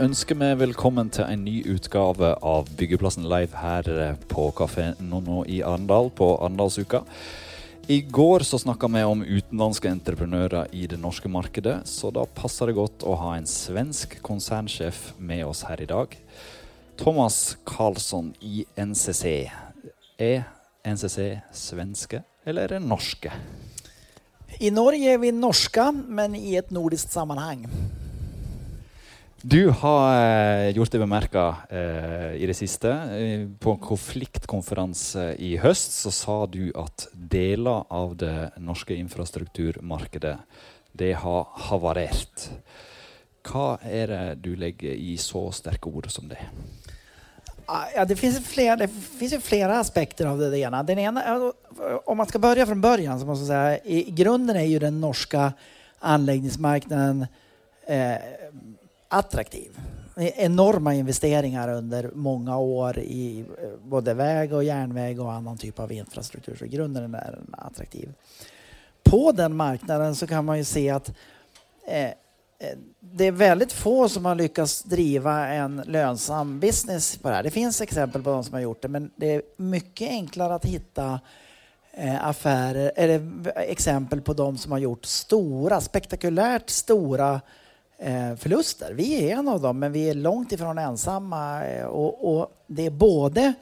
Ønsker vi velkommen til en ny utgave av Byggeplassen live her eh, på Kafé Nonno i Arendal på Arendalsuka. I går så snakka vi om utenlandske entreprenører i det norske markedet, så da passer det godt å ha en svensk konsernsjef med oss her i dag. Thomas Karlsson i NCC. Er NCC svenske eller er det norske? I Norge är vi norska, men i ett nordiskt sammanhang. Du har eh, gjort dig bemerka eh, i det siste. Eh, på en konfliktkonferanse eh, i høst så sa du at deler av det norske infrastrukturmarkedet det har havarert. Hva er det du legger i så sterke ord som det? Ah, ja, det, finns flera, det finns ju flera aspekter av det, ena. Den ena. Om man ska börja från början så måste jag säga i grunden är ju den norska anläggningsmarknaden eh, attraktiv. E, enorma investeringar under många år i eh, både väg och järnväg och annan typ av infrastruktur. Så i grunden är den attraktiv. På den marknaden så kan man ju se att eh, eh, det är väldigt få som har lyckats driva en lönsam business på det här. Det finns exempel på de som har gjort det men det är mycket enklare att hitta eh, affärer eller exempel på de som har gjort stora, spektakulärt stora Eh, Eh, förluster. Vi är en av dem, men vi är långt ifrån ensamma. Eh, och, och det är både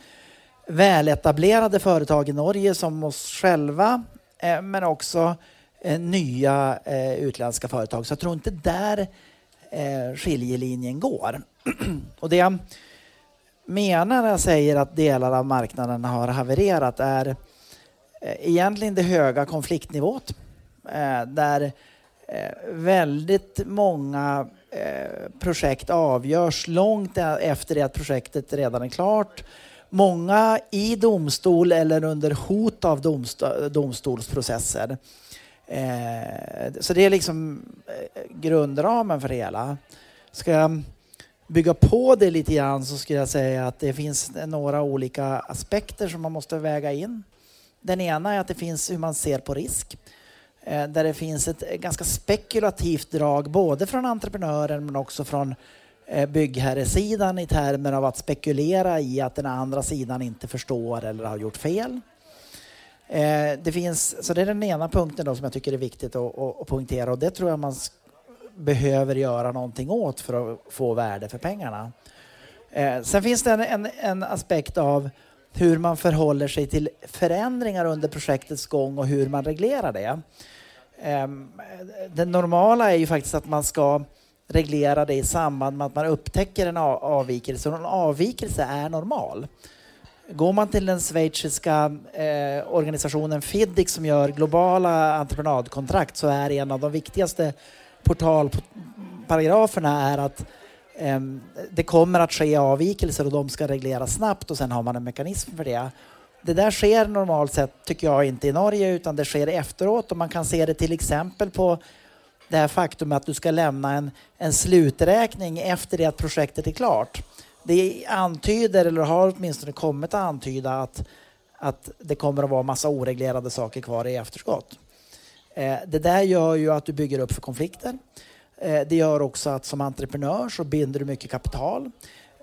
väletablerade företag i Norge som oss själva, eh, men också nya utländska företag. Så jag tror inte där skiljelinjen går. och det jag menar när jag säger att delar av marknaden har havererat är egentligen det höga konfliktnivået. Där Eh, väldigt många eh, projekt avgörs långt e-, efter det att projektet redan är klart. Många i domstol eller under hot av domstolsprocesser. Eh, så det är liksom grundramen för det hela. Ska jag bygga på det lite grann så skulle jag säga att det finns några olika aspekter som man måste väga in. Den ena är att det finns hur man ser på risk. Eh, där det finns ett eh, ganska spekulativt drag både från entreprenören men också från eh, byggherresidan i termer av att spekulera i att den andra sidan inte förstår eller har gjort fel. Det finns, så det är den ena punkten då som jag tycker är viktigt att, att poängtera och det tror jag man behöver göra någonting åt för att få värde för pengarna. Sen finns det en, en, en aspekt av hur man förhåller sig till förändringar under projektets gång och hur man reglerar det. Ehm, det normala är ju faktiskt att man ska reglera det i samband med att man upptäcker en avvikelse. Och en avvikelse är normal. Går man till den schweiziska eh, organisationen FIDIC som gör globala entreprenadkontrakt så är en av de viktigaste portalparagraferna är att eh, det kommer att ske avvikelser och de ska regleras snabbt och sen har man en mekanism för det. Det där sker normalt sett, tycker jag, inte i Norge utan det sker efteråt och man kan se det till exempel på det här faktum att du ska lämna en, en sluträkning efter det att projektet är klart. Det antyder, eller har åtminstone kommit att antyda att, att det kommer att vara massa oreglerade saker kvar i efterskott. Eh, det där gör ju att du bygger upp för konflikter. Eh, det gör också att som entreprenör så binder du mycket kapital.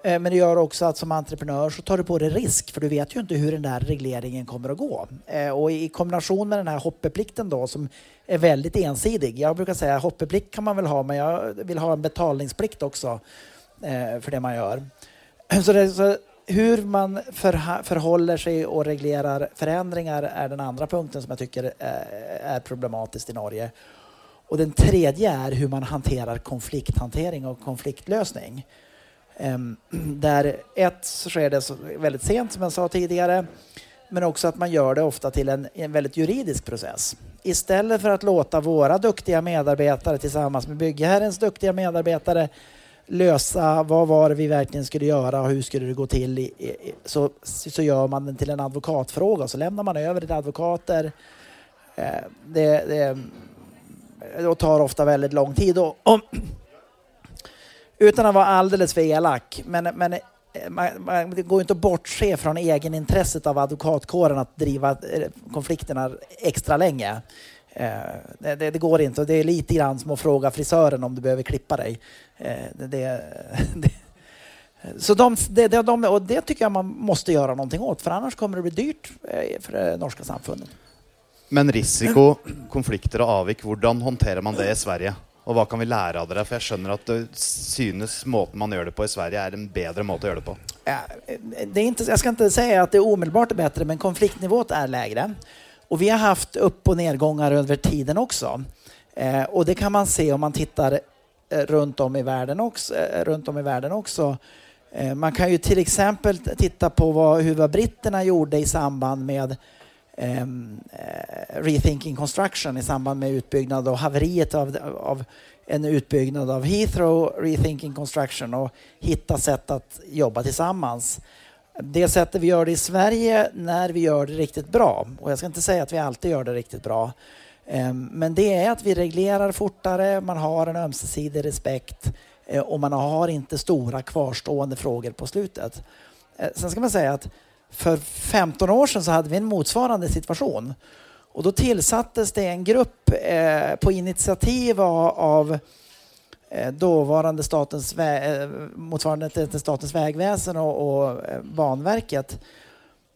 Eh, men det gör också att som entreprenör så tar du på dig risk för du vet ju inte hur den där regleringen kommer att gå. Eh, och i kombination med den här hoppeplikten då som är väldigt ensidig. Jag brukar säga hoppeplikt kan man väl ha men jag vill ha en betalningsplikt också eh, för det man gör. Så, det, så hur man förhåller sig och reglerar förändringar är den andra punkten som jag tycker är problematiskt i Norge. Och den tredje är hur man hanterar konflikthantering och konfliktlösning. Ehm, där ett så sker det väldigt sent som jag sa tidigare men också att man gör det ofta till en, en väldigt juridisk process. Istället för att låta våra duktiga medarbetare tillsammans med byggherrens duktiga medarbetare lösa vad var det vi verkligen skulle göra och hur skulle det gå till så, så gör man den till en advokatfråga och så lämnar man över till advokater. Ehm, det, det, det tar ofta väldigt lång tid. Och, och utan att vara alldeles för elak, men, men eh, man, man, det går inte att bortse från egenintresset av advokatkåren att driva eh, konflikterna extra länge. Eh, det, det, det, går inte och det är lite grann som att fråga frisören om du behöver klippa dig. Det, så de, det, de, och det tycker jag man måste göra någonting åt för annars kommer det bli dyrt för det norska samfundet. Men risiko, konflikter och avvik, hur hanterar man det i Sverige? Och vad kan vi lära av det? För jag skönjer att det synes måten man gör det på i Sverige är en bättre måte att göra det på. Ja, det är inte, jag ska inte säga att det omedelbart är bättre, men konfliktnivån är lägre. Och vi har haft upp och nedgångar över tiden också. Eh, och det kan man se om man tittar eh, runt om i världen också. Eh, runt om i världen också. Eh, man kan ju till exempel titta på vad, hur vad britterna gjorde i samband med Ehm, eh, Rethinking Construction i samband med utbyggnad och haveriet av, av en utbyggnad av Heathrow, Rethinking Construction och hitta sätt att jobba tillsammans det sättet vi gör det i Sverige när vi gör det riktigt bra, och jag ska inte säga att vi alltid gör det riktigt bra, ehm, men det är att vi reglerar fortare, man har en ömsesidig respekt eh, och man har inte stora kvarstående frågor på slutet. Eh, sen ska man säga att för 15 år sedan så hade vi en motsvarande situation och då tillsattes det en grupp eh, på initiativ av Eh, dåvarande statens, eh, motsvarande till Statens vägväsen och, och eh, Banverket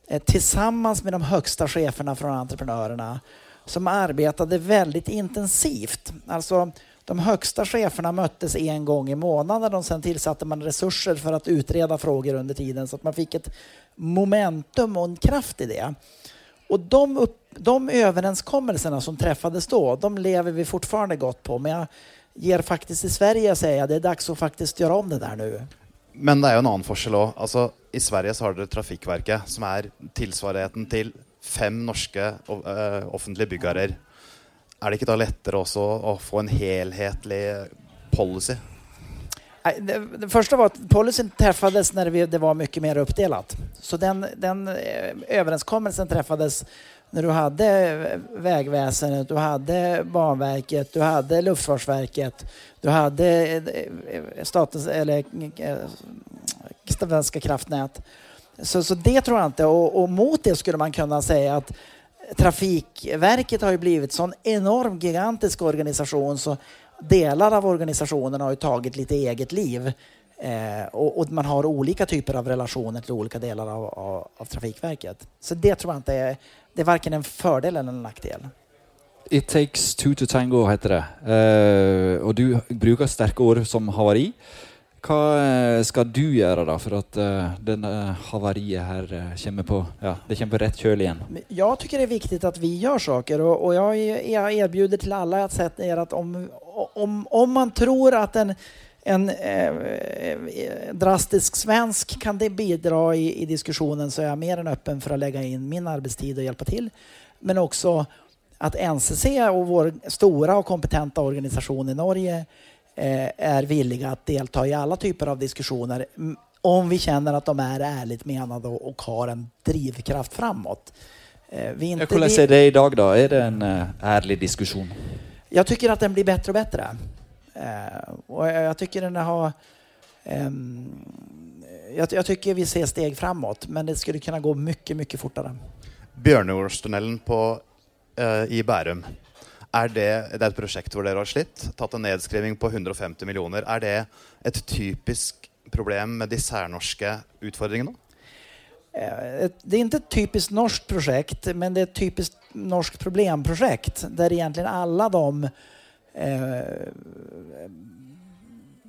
eh, tillsammans med de högsta cheferna från entreprenörerna som arbetade väldigt intensivt. Alltså, de högsta cheferna möttes en gång i månaden och sen tillsatte man resurser för att utreda frågor under tiden så att man fick ett momentum och en kraft i det. Och de, upp, de överenskommelserna som träffades då, de lever vi fortfarande gott på. Men jag ger faktiskt i Sverige säga det är dags att faktiskt göra om det där nu. Men det är ju en annan skillnad också. Alltså, I Sverige så har du Trafikverket, som är tillsvarigheten till fem norska eh, uh, byggherrar. Er det inte då lättare också att få en helhetlig policy? Det, det första var att policyn träffades när det var mycket mer uppdelat. Så den, den eh, överenskommelsen träffades när du hade eh, Vägväsendet, du hade Banverket, du hade Luftfartsverket, du hade eh, statens, eller Svenska kraftnät. Så, så det tror jag inte. Och, och, mot det skulle man kunna säga att Trafikverket har ju blivit sån enorm gigantisk organisation så delar av organisationen har ju tagit lite eget liv. Eh, och, och, man har olika typer av relationer till olika delar av, av, av Trafikverket. Så det tror jag inte är det är varken en fördel eller en nackdel. It takes two to tango, heter det. Eh, och du brukar starka ord som haveri. Vad eh, ska du göra då för att uh, eh, den eh, uh, haveriet här uh, kommer på, ja, det kommer på rätt köl igen? Jag tycker det är viktigt att vi gör saker och, och jag, jag erbjuder till alla att säga att om, om, om man tror att en en eh, drastisk svensk kan det bidra i, i, diskussionen så är jag mer än öppen för att lägga in min arbetstid och hjälpa till. Men också att NCC och vår stora och kompetenta organisation i Norge är villiga att delta i alla typer av diskussioner om vi känner att de är ärligt menade och, har en drivkraft framåt. Eh, vi inte, Hur är det idag då? Är det en uh, ärlig diskussion? Jag tycker att den blir bättre och bättre. Eh, och jag tycker den har... Ehm, jag, jag, tycker vi ser steg framåt, men det skulle kunna gå mycket, mycket fortare. Björnegårdstunneln på, i Bärum, er det, det är ett projekt där ni har slitt, tagit en nedskrivning på 150 miljoner. Är det ett typiskt problem med de särnorska utfordringene? Eh, det är inte ett typiskt norskt projekt, men det är ett typiskt norskt problemprojekt där egentligen alla eh, de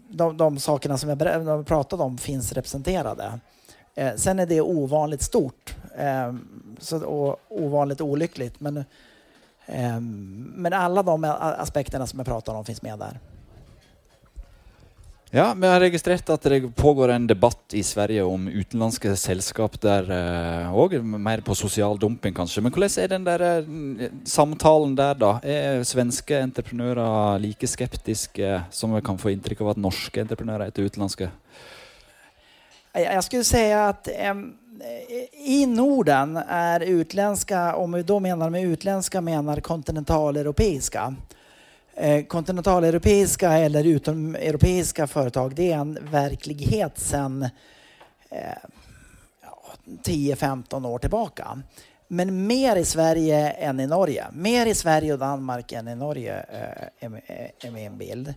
de, de sakerna som jag pratade om finns representerade. Eh, sen är det ovanligt stort och ovanligt olyckligt. Men, men alla de aspekterna som jag pratade om finns med där. Ja, vi har registrerat att det pågår en debatt i Sverige om utländska sällskap där och uh, mer på social dumping kanske. Men hur är den där uh, samtalen där då? Är svenska entreprenörer lika skeptiska som vi kan få intryck av att norska entreprenörer är till utländska? Jag skulle säga att um, i Norden är utländska, om vi då menar med utländska menar kontinentaleuropeiska, eh, kontinentaleuropeiska eller utomeuropeiska företag, det är en verklighet sedan eh, 10-15 år tillbaka. Men mer i Sverige än i Norge. Mer i Sverige och Danmark än i Norge eh, är, eh, min bild.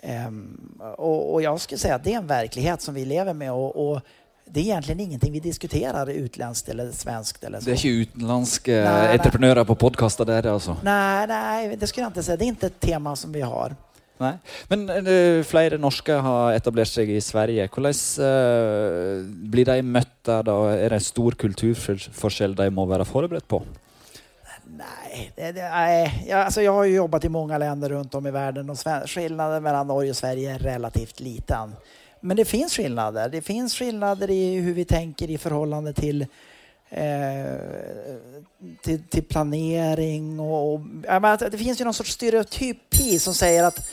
Ehm, och, och, jag skulle säga att det är en verklighet som vi lever med och, och det är egentligen ingenting vi diskuterar utländskt eller svenskt. Eller så. Det är inte utländska entreprenörer på podcaster där alltså? Nej, nej, det skulle jag inte säga. Det är inte ett tema som vi har. Nej. Men uh, flere norske har etablert seg i Sverige. Hvordan uh, blir de der? da? Er det en stor kulturforskjell de må være forberedt på? Nej, det, det, nej. Jag, alltså jag har ju jobbat i många länder runt om i världen och skillnaden mellan Norge och Sverige är relativt liten. Men det finns skillnader. Det finns skillnader i hur vi tänker i förhållande till Eh, till, till, planering och, och det finns ju någon sorts stereotypi som säger att,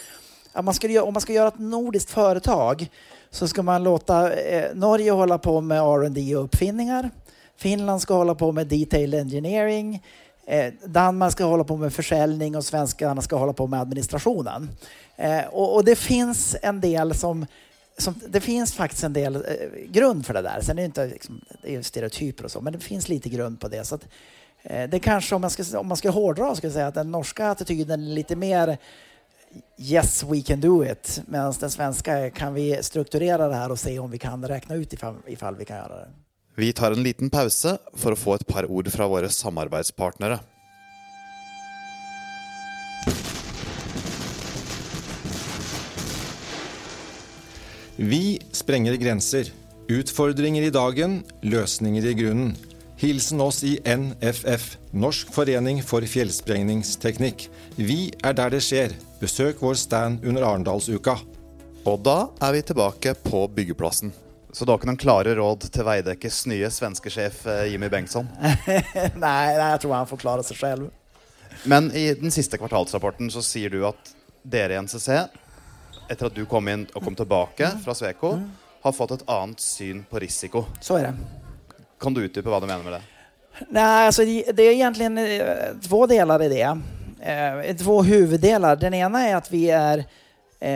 att man ska, om man ska göra ett nordiskt företag så ska man låta eh, Norge hålla på med R&D och uppfinningar. Finland ska hålla på med detail engineering. Eh, Danmark ska hålla på med försäljning och svenskarna ska hålla på med administrationen. Eh, och, och, det finns en del som, som, det finns faktiskt en del eh, grund för det där. Sen är det inte liksom, det är stereotyper och så, men det finns lite grund på det. Så att, eh, det kanske, om man ska, om man ska hårdra, ska jag säga att den norska attityden är lite mer Yes, we can do it. Medan den svenska är kan vi strukturera det här och se om vi kan räkna ut ifall, ifall vi kan göra det. Vi tar en liten paus för att få ett par ord från våra samarbetspartnere. Vi spränger gränser. Utfordringer i dagen, løsninger i grunnen. Hilsen oss i NFF, Norsk forening for fjellsprengningsteknikk. Vi er der det skjer. Besøk vår stand under Arendalsuka. Og da er vi tilbake på byggeplassen. Så du har ikke noen klare råd til Veidekkes nye svenske sjef eh, Jimmy Bengtsson? nei, jeg tror han får klare seg selv. Men i den siste kvartalsrapporten så sier du at dere i NCC, etter at du kom inn og kom tilbake fra Sveko, har fått et annet syn på risiko. Så är det. Kan du utdype hva du mener med det? Nej, alltså det är egentligen eh, två delar i det. Eh, två huvuddelar. Den ena är att vi är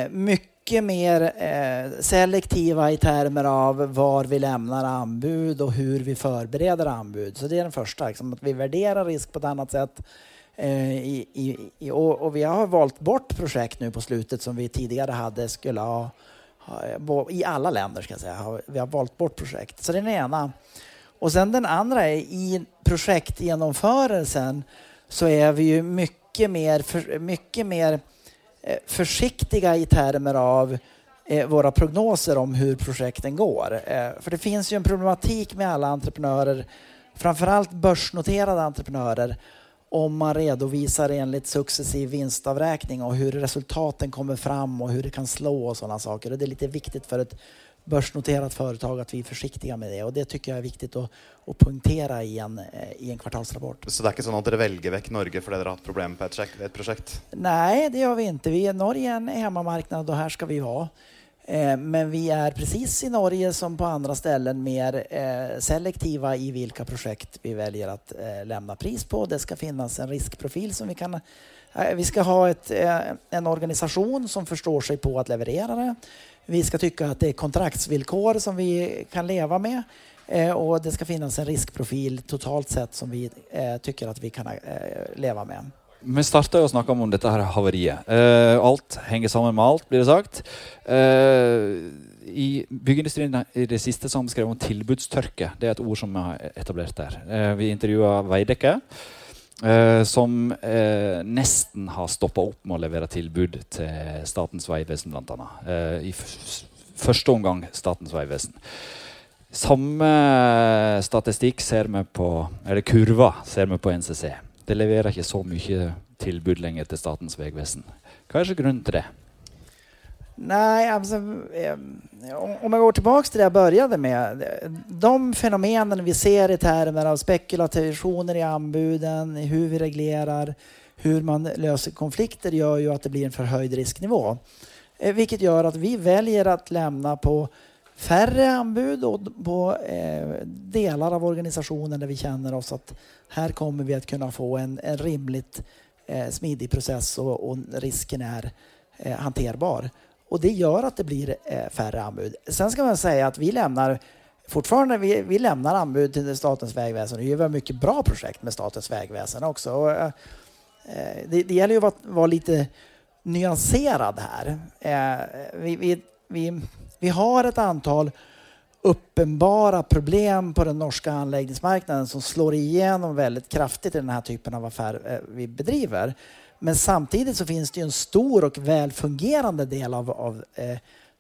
mycket mycket mer eh, selektiva i termer av var vi lämnar anbud och hur vi förbereder anbud. Så det är den första, liksom, att vi värderar risk på ett annat sätt. Eh, I, i, och, och, vi har valt bort projekt nu på slutet som vi tidigare hade skulle ha, ha i alla länder ska jag säga. Vi har valt bort projekt. Så det är den ena. Och sen den andra är i projektgenomförelsen så är vi ju mycket mer, mycket mer eh, försiktiga i termer av eh, våra prognoser om hur projekten går. För det finns ju en problematik med alla entreprenörer, framförallt börsnoterade entreprenörer, om man redovisar enligt successiv vinstavräkning och hur resultaten kommer fram och hur det kan slå och sådana saker. Och det är lite viktigt för ett börsnoterat företag att vi är försiktiga med det och det tycker jag är viktigt att, att punktera i en, eh, i en kvartalsrapport. Så det är inte så att ni väljer väck Norge för att ni har haft problem på ett, projekt? Nej, det gör vi inte. Vi är Norge är en hemmamarknad och här ska vi vara. Eh, men vi är precis i Norge som på andra ställen mer eh, selektiva i vilka projekt vi väljer att eh, lämna pris på. Det ska finnas en riskprofil som vi kan vi ska ha ett, en organisation som förstår sig på att leverera det. Vi ska tycka att det är kontraktsvillkor som vi kan leva med och det ska finnas en riskprofil totalt sett som vi tycker att vi kan leva med. Vi startar att snacka om detta här haveriet. Eh, allt hänger samman med allt, blir det sagt. Eh, I byggindustrin i det sista som skrev om tillbudstörke, det är ett ord som eh, vi har etablerat där. Vi intervjuade Veidekke som eh, nesten har stoppa opp med å levere tilbud til Statens vegvesen, bl.a. Uh, I første omgang Statens vegvesen. Samme statistikk ser vi på, eller kurva ser vi på NCC. Det leverer ikke så mye tilbud lenger til Statens vegvesen. Hva er så grunnen til det? Nej, alltså, eh, om jag går tillbaka till det jag började med. De fenomenen vi ser i termer av spekulationer i anbuden, hur vi reglerar, hur man löser konflikter gör ju att det blir en förhöjd risknivå. Eh, vilket gör att vi väljer att lämna på färre anbud och på eh, delar av organisationen där vi känner oss att här kommer vi att kunna få en, en rimligt eh, smidig process och, och risken är eh, hanterbar. Och det gör att det blir färre anbud. Sen ska man säga att vi lämnar fortfarande, vi, vi lämnar anbud till Statens vägväsen och gör mycket bra projekt med Statens vägväsen också. Och, eh, det, det gäller ju att vara lite nyanserad här. Eh, vi, vi, vi, vi har ett antal uppenbara problem på den norska anläggningsmarknaden som slår igenom väldigt kraftigt i den här typen av affär eh, vi bedriver. Men samtidigt så finns det ju en stor och väl fungerande del av, av, eh,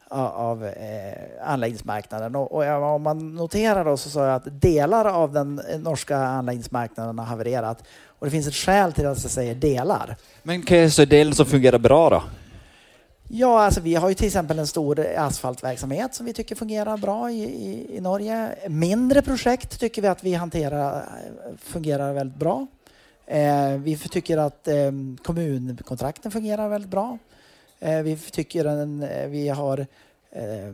av eh, anläggningsmarknaden. Och, och, om man noterar då så sa jag att delar av den eh, norska anläggningsmarknaden har havererat. Och det finns ett skäl till att jag säger delar. Men kan jag säga delen som fungerar bra då? Ja, alltså vi har ju till exempel en stor asfaltverksamhet som vi tycker fungerar bra i, i, i Norge. Mindre projekt tycker vi att vi hanterar fungerar väldigt bra. Eh, vi tycker att eh, kommunkontrakten fungerar väldigt bra. Eh, vi tycker att eh, vi har eh,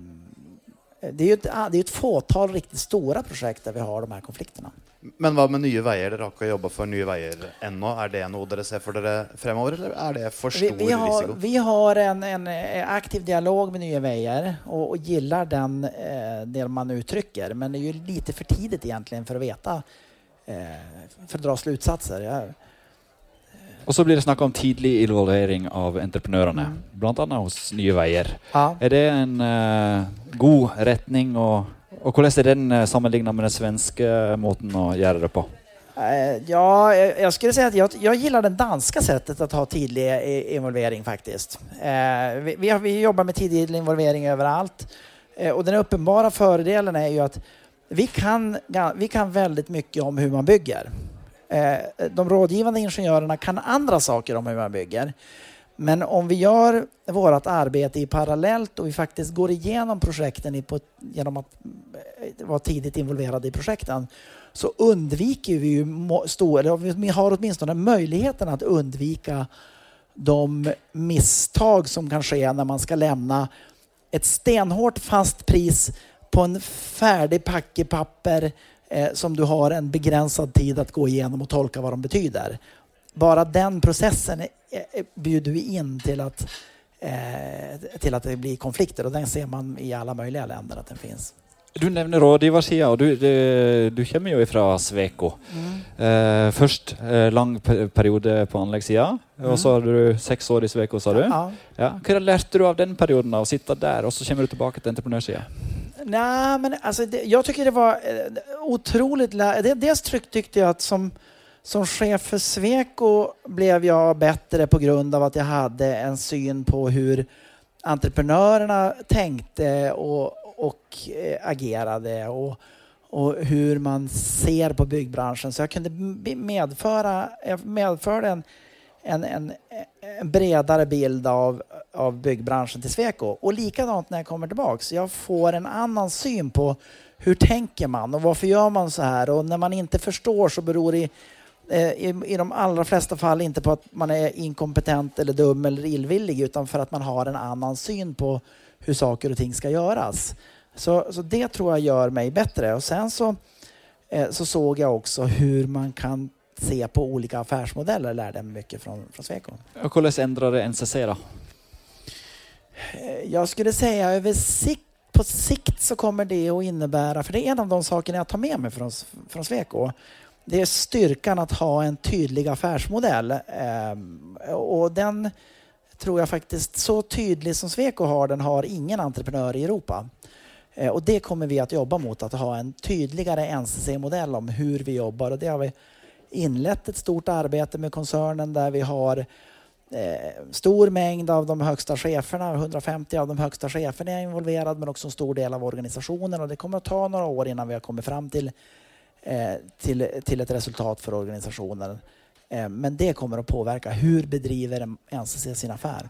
det är ju ett, det är ett fåtal riktigt stora projekt där vi har de här konflikterna. Men vad med Nye Veier? Dere har ikke jobba for Nye Veier ennå. Er det noe dere ser for dere fremover, eller er det for stor vi, vi har, risiko? Vi har en, en aktiv dialog med Nye Veier och, och gillar den eh, del man uttrycker. Men det är ju lite för tidigt egentligen för att veta, eh, för att dra slutsatser. Jag, och så blir det snakk om tidlig involvering av entreprenørene, mm. bl.a. hos Nye Veier. Ja. Er det en uh, god retning, og, og hvordan er den uh, sammenlignet med den svenske måten å gjøre det på? Ja, jag skulle säga att jag, jag gillar det danska sättet att ha tidig involvering faktiskt. Vi, vi, vi, jobbar med tidig involvering överallt och den uppenbara fördelen är ju att vi kan, vi kan väldigt mycket om hur man bygger. Eh, de rådgivande ingenjörerna kan andra saker om hur man bygger. Men om vi gör vårt arbete i parallellt och vi faktiskt går igenom projekten genom att eh, vara tidigt involverade i projekten så undviker vi ju eller vi har åtminstone möjligheten att undvika de misstag som kan ske när man ska lämna ett stenhårt fast pris på en färdig packe papper som du har en begränsad tid att gå igenom och tolka vad de betyder. Bara den processen bjuder vi in till att, eh, till att det blir konflikter och den ser man i alla möjliga länder att den finns. Du nevner rådgiversida, og du, du, du kommer jo fra Sveko. Mm. Eh, først eh, lang periode på anleggssida, mm. og så har du seks år i Sveko, sa du. Ja. Ja. Hva lærte du av den perioden, av å sitte der, og så kommer du tilbake til entreprenørsida? Nej, men alltså, det, jag tycker det var eh, otroligt... Det, dels tyckte jag att som, som chef för Sweco blev jag bättre på grund av att jag hade en syn på hur entreprenörerna tänkte och, och eh, agerade och, och hur man ser på byggbranschen. Så jag kunde medföra, jag medförde en, en, en, en bredare bild av, av byggbranschen till Sweco. Och likadant när jag kommer tillbaks. Jag får en annan syn på hur tänker man och varför gör man så här? Och när man inte förstår så beror det i, i, i de allra flesta fall inte på att man är inkompetent eller dum eller illvillig utan för att man har en annan syn på hur saker och ting ska göras. Så, så det tror jag gör mig bättre. Och sen så, eh, så såg jag också hur man kan se på olika affärsmodeller lärde jag mig mycket från, från Sweco. Och hur ändrade NCC då? Jag skulle säga över sikt, på sikt så kommer det att innebära, för det är en av de sakerna jag tar med mig från, från Sweco, det är styrkan att ha en tydlig affärsmodell. Ehm, och den tror jag faktiskt, så tydlig som Sweco har den, har ingen entreprenör i Europa. Eh, och det kommer vi att jobba mot, att ha en tydligare NCC-modell om hur vi jobbar. Och det har vi inlett ett stort arbete med koncernen där vi har eh, stor mängd av de högsta cheferna, 150 av de högsta cheferna är involverade men också en stor del av organisationen och det kommer att ta några år innan vi har kommit fram till, eh, till, till ett resultat för organisationen. Eh, men det kommer att påverka hur bedriver NCC sin affär.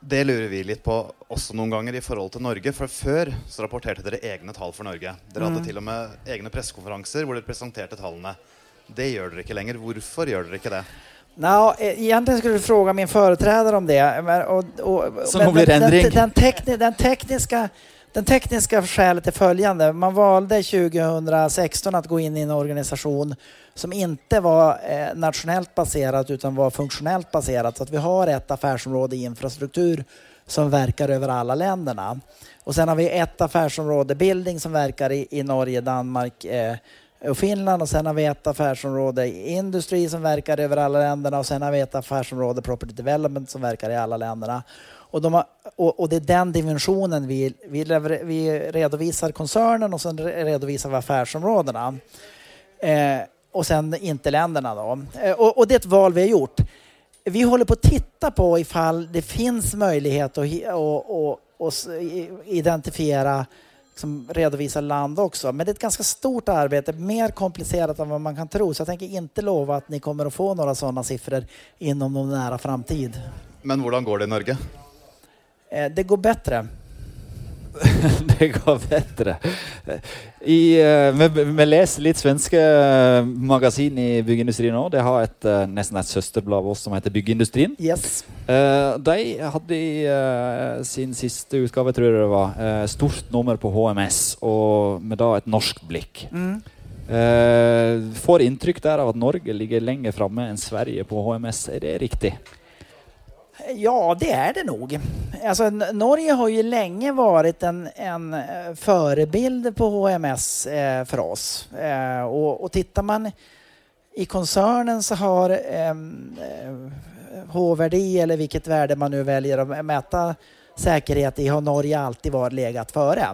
Det lurer vi litt på også noen ganger i forhold til Norge. For før så rapporterte dere egne tall for Norge. Dere hadde mm. til og med egne pressekonferanser hvor dere presenterte tallene. Det gör dere inte längre. Varför gör dere inte det? No, egentligen skulle du fråga min företrädare om det. Men, och, och, Som men, blir den, den, den, tekni, den, tekniska, Den tekniska skälet är följande. Man valde 2016 att gå in i en organisation som inte var eh, nationellt baserad utan var funktionellt baserad. Så att vi har ett affärsområde i infrastruktur som verkar över alla länderna. Och sen har vi ett affärsområde building som verkar i, i Norge, Danmark eh, och Finland och sen har vi ett affärsområde industri som verkar över alla länderna och sen har vi ett affärsområde property development som verkar i alla länderna. Och, de har, och, och, det är den dimensionen vi, vi, vi redovisar koncernen och sen redovisar vi affärsområdena. Eh, och sen inte länderna då. Eh, och, och, det är ett val vi har gjort. Vi håller på att titta på ifall det finns möjlighet att och, och, och identifiera liksom redovisa land också. Men det är ett ganska stort arbete, mer komplicerat än vad man kan tro. Så jag tänker inte lova att ni kommer att få några sådana siffror inom någon nära framtid. Men hur går det i Norge? Eh, det går bättre. det går bättre. I, eh, vi, leser litt svenske eh, magasin i byggeindustrien nå. Det har et, nesten et søsterblad av oss som heter Byggeindustrien. Yes. De hadde i sin siste utgave, tror jeg det var, stort nummer på HMS, og med da et norsk blikk. Mm. Får inntrykk der av at Norge ligger lenger framme enn Sverige på HMS. Er det riktig? Ja, det är det nog. Alltså, Norge har ju länge varit en, en eh, förebild på HMS eh, för oss. Eh, och, och tittar man i koncernen så har ehm, eh, HVD eller vilket värde man nu väljer att mäta säkerhet i har Norge alltid varit legat före.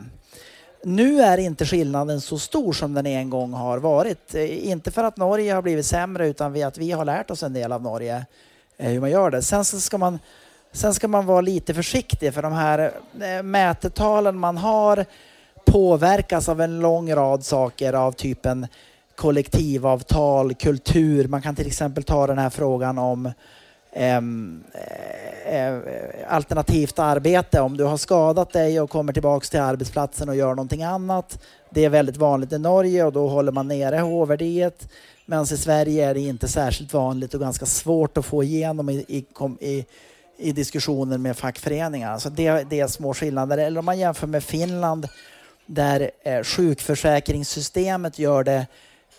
Nu är inte skillnaden så stor som den en gång har varit. Eh, inte för att Norge har blivit sämre utan för att vi har lärt oss en del av Norge Eh, hur man gör det. Sen så ska man, sen ska man vara lite försiktig för de här eh, mätetalen man har påverkas av en lång rad saker av typen kollektivavtal, kultur. Man kan till exempel ta den här frågan om ehm, eh, alternativt arbete. Om du har skadat dig och kommer tillbaks till arbetsplatsen och gör någonting annat. Det är väldigt vanligt i Norge och då håller man nere HVD. Medan i Sverige är det inte särskilt vanligt och ganska svårt att få igenom i, i, i, i diskussioner med fackföreningar. Så det, det är små skillnader. Eller om man jämför med Finland där eh, sjukförsäkringssystemet gör det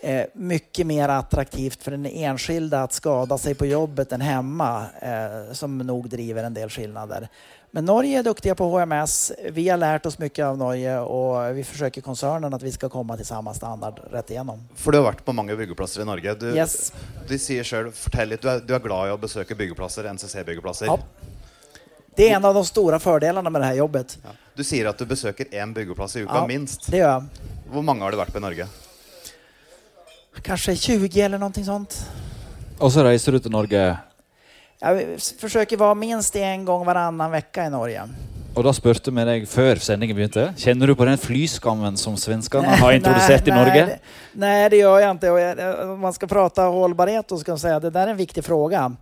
eh, mycket mer attraktivt för den enskilda att skada sig på jobbet än hemma eh, som nog driver en del skillnader. Men Norge är duktiga på HMS. Vi har lärt oss mycket av Norge och vi försöker koncernen att vi ska komma till samma standard rätt igenom. För du har varit på många byggplatser i Norge. Du, yes. du säger själv, fortell lite, du är, du är glad i att besöka byggplatser, NCC-byggplatser. Ja. Det är en av de stora fördelarna med det här jobbet. Ja. Du säger att du besöker en byggplats i veckan ja, minst. det gör jag. Hur många har du varit på i Norge? Kanske 20 eller någonting sånt. Och så reser du till Norge jag försöker vara minst en gång varannan vecka i Norge. Och då spurte med dig før sendingen begynte. Känner du på den flyskammen som svenskarna har introducerat i Norge? Nej, nej, det gör jag inte. Om man ska prata hållbarhet så ska jag säga att det där är en viktig fråga.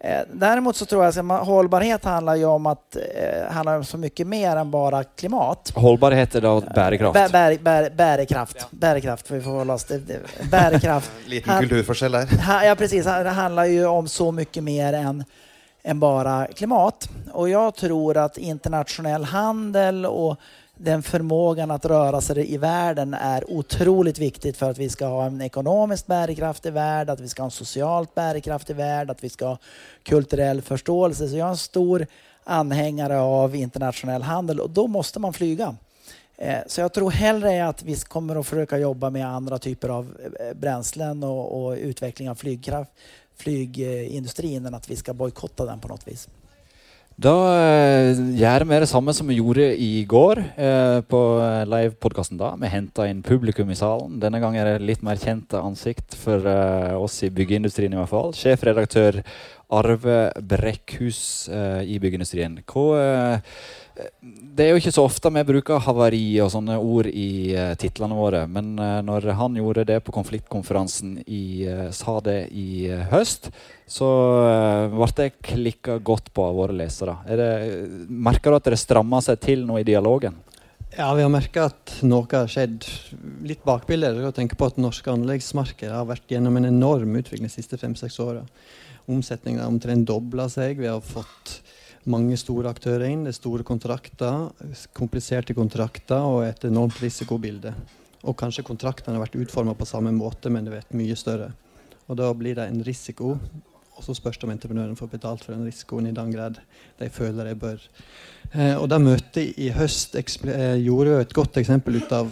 Eh, däremot så tror jag att hållbarhet handlar ju om att eh, handlar om så mycket mer än bara klimat. Hållbarhet är då bärkraft? Bär, bär, bär, bärkraft. Ja. Bärkraft, vi får hålla oss till Bärkraft. Liten kulturforskäll där. Ja, precis. Det handlar ju om så mycket mer än, än bara klimat. Och jag tror att internationell handel och den förmågan att röra sig i världen är otroligt viktigt för att vi ska ha en ekonomiskt bärkraftig värld, att vi ska ha en socialt bärkraftig värld, att vi ska ha kulturell förståelse. Så jag är en stor anhängare av internationell handel och då måste man flyga. Eh, så jag tror hellre att vi kommer att försöka jobba med andra typer av eh, bränslen och, och utveckling av flygkraft, flygindustrin än att vi ska bojkotta den på något vis. Da eh, gjør vi det samme som vi gjorde i går eh, på livepodkasten. da. Vi henta inn publikum i salen. Denne gangen er det litt mer kjente ansikt for eh, oss i byggeindustrien i hvert fall. Sjefredaktør Arve Brekkhus eh, i byggeindustrien. Hva eh, det er jo ikke så ofte vi bruker havari og sånne ord i eh, uh, titlene våre, men eh, när når han gjorde det på konfliktkonferansen i, uh, sa det i høst, så ble det klikka godt på av våre lesere. Det, merker du at det strammer seg til noe i dialogen? Ja, vi har merka at noe har skjedd. Litt bakbilde. jag tänker på at norske anleggsmarked har vært gjennom en enorm utvikling de siste fem-seks åra. Omsetningen har omtrent dobla seg. Vi har fått mange store aktører inn. Det er store kontrakter, kompliserte kontrakter og et enormt risikobilde. Og kanskje kontraktene har vært utforma på samme måte, men det er mye større. Og da blir det en risiko, og så spørs det om entreprenøren får betalt for den risikoen i den grad de føler de bør. Eh, og det møtet i høst eh, gjorde jo et godt eksempel ut av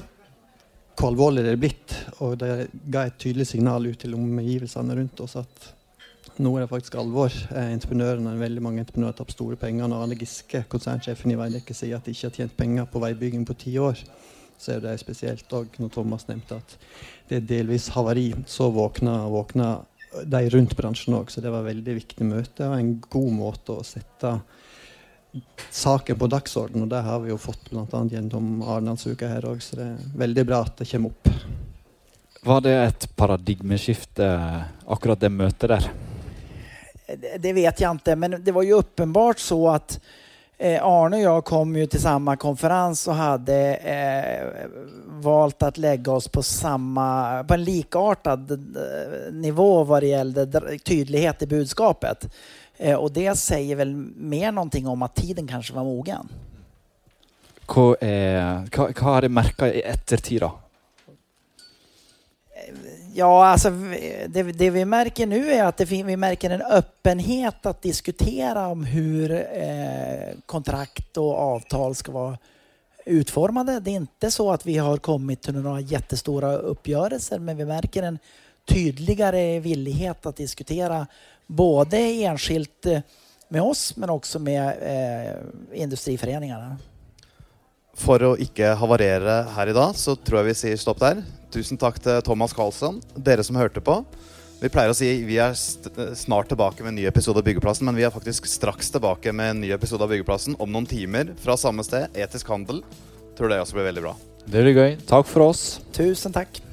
hvor alvorlig det er blitt. Og det ga et tydelig signal ut til omgivelsene rundt oss at nå er det faktisk alvor. Eh, entreprenørene, veldig mange entreprenører har tapt store penger. Når Arne Giske, konsernsjefen i Veidekke, sier at de ikke har tjent penger på veibygging på ti år, så er det spesielt. Og når Thomas nevnte at det er delvis havari, så våkna, våkna de rundt bransjen òg. Så det var et veldig viktig møte og en god måte å sette saken på dagsorden, og det har vi jo fått bl.a. gjennom Arendalsuka her òg, så det er veldig bra at det kommer opp. Var det et paradigmeskifte, akkurat det møtet der? Det vet jag inte, men det var ju uppenbart så att eh, Arne och jag kom ju till samma konferens och hade eh, valt att lägga oss på, samma, på en likartad eh, nivå vad det gällde tydlighet i budskapet. Eh, och det säger väl mer någonting om att tiden kanske var mogen. Hva, eh, hva, hva har du merka i ettertid, da? Ja, alltså det, det, vi märker nu är att det, vi märker en öppenhet att diskutera om hur eh, kontrakt och avtal ska vara utformade. Det är inte så att vi har kommit till några jättestora uppgörelser, men vi märker en tydligare villighet att diskutera både enskilt eh, med oss, men också med eh, industriföreningarna. For å ikke havarere her i dag, så tror jeg vi sier stopp der. Tusen takk til Thomas Karlsson, dere som hørte på. Vi pleier å si vi er snart tilbake med en ny episode av Byggeplassen, men vi er faktisk straks tilbake med en ny episode av Byggeplassen om noen timer fra samme sted, Etisk handel. Tror det også blir veldig bra. Det blir gøy. Takk for oss. Tusen takk.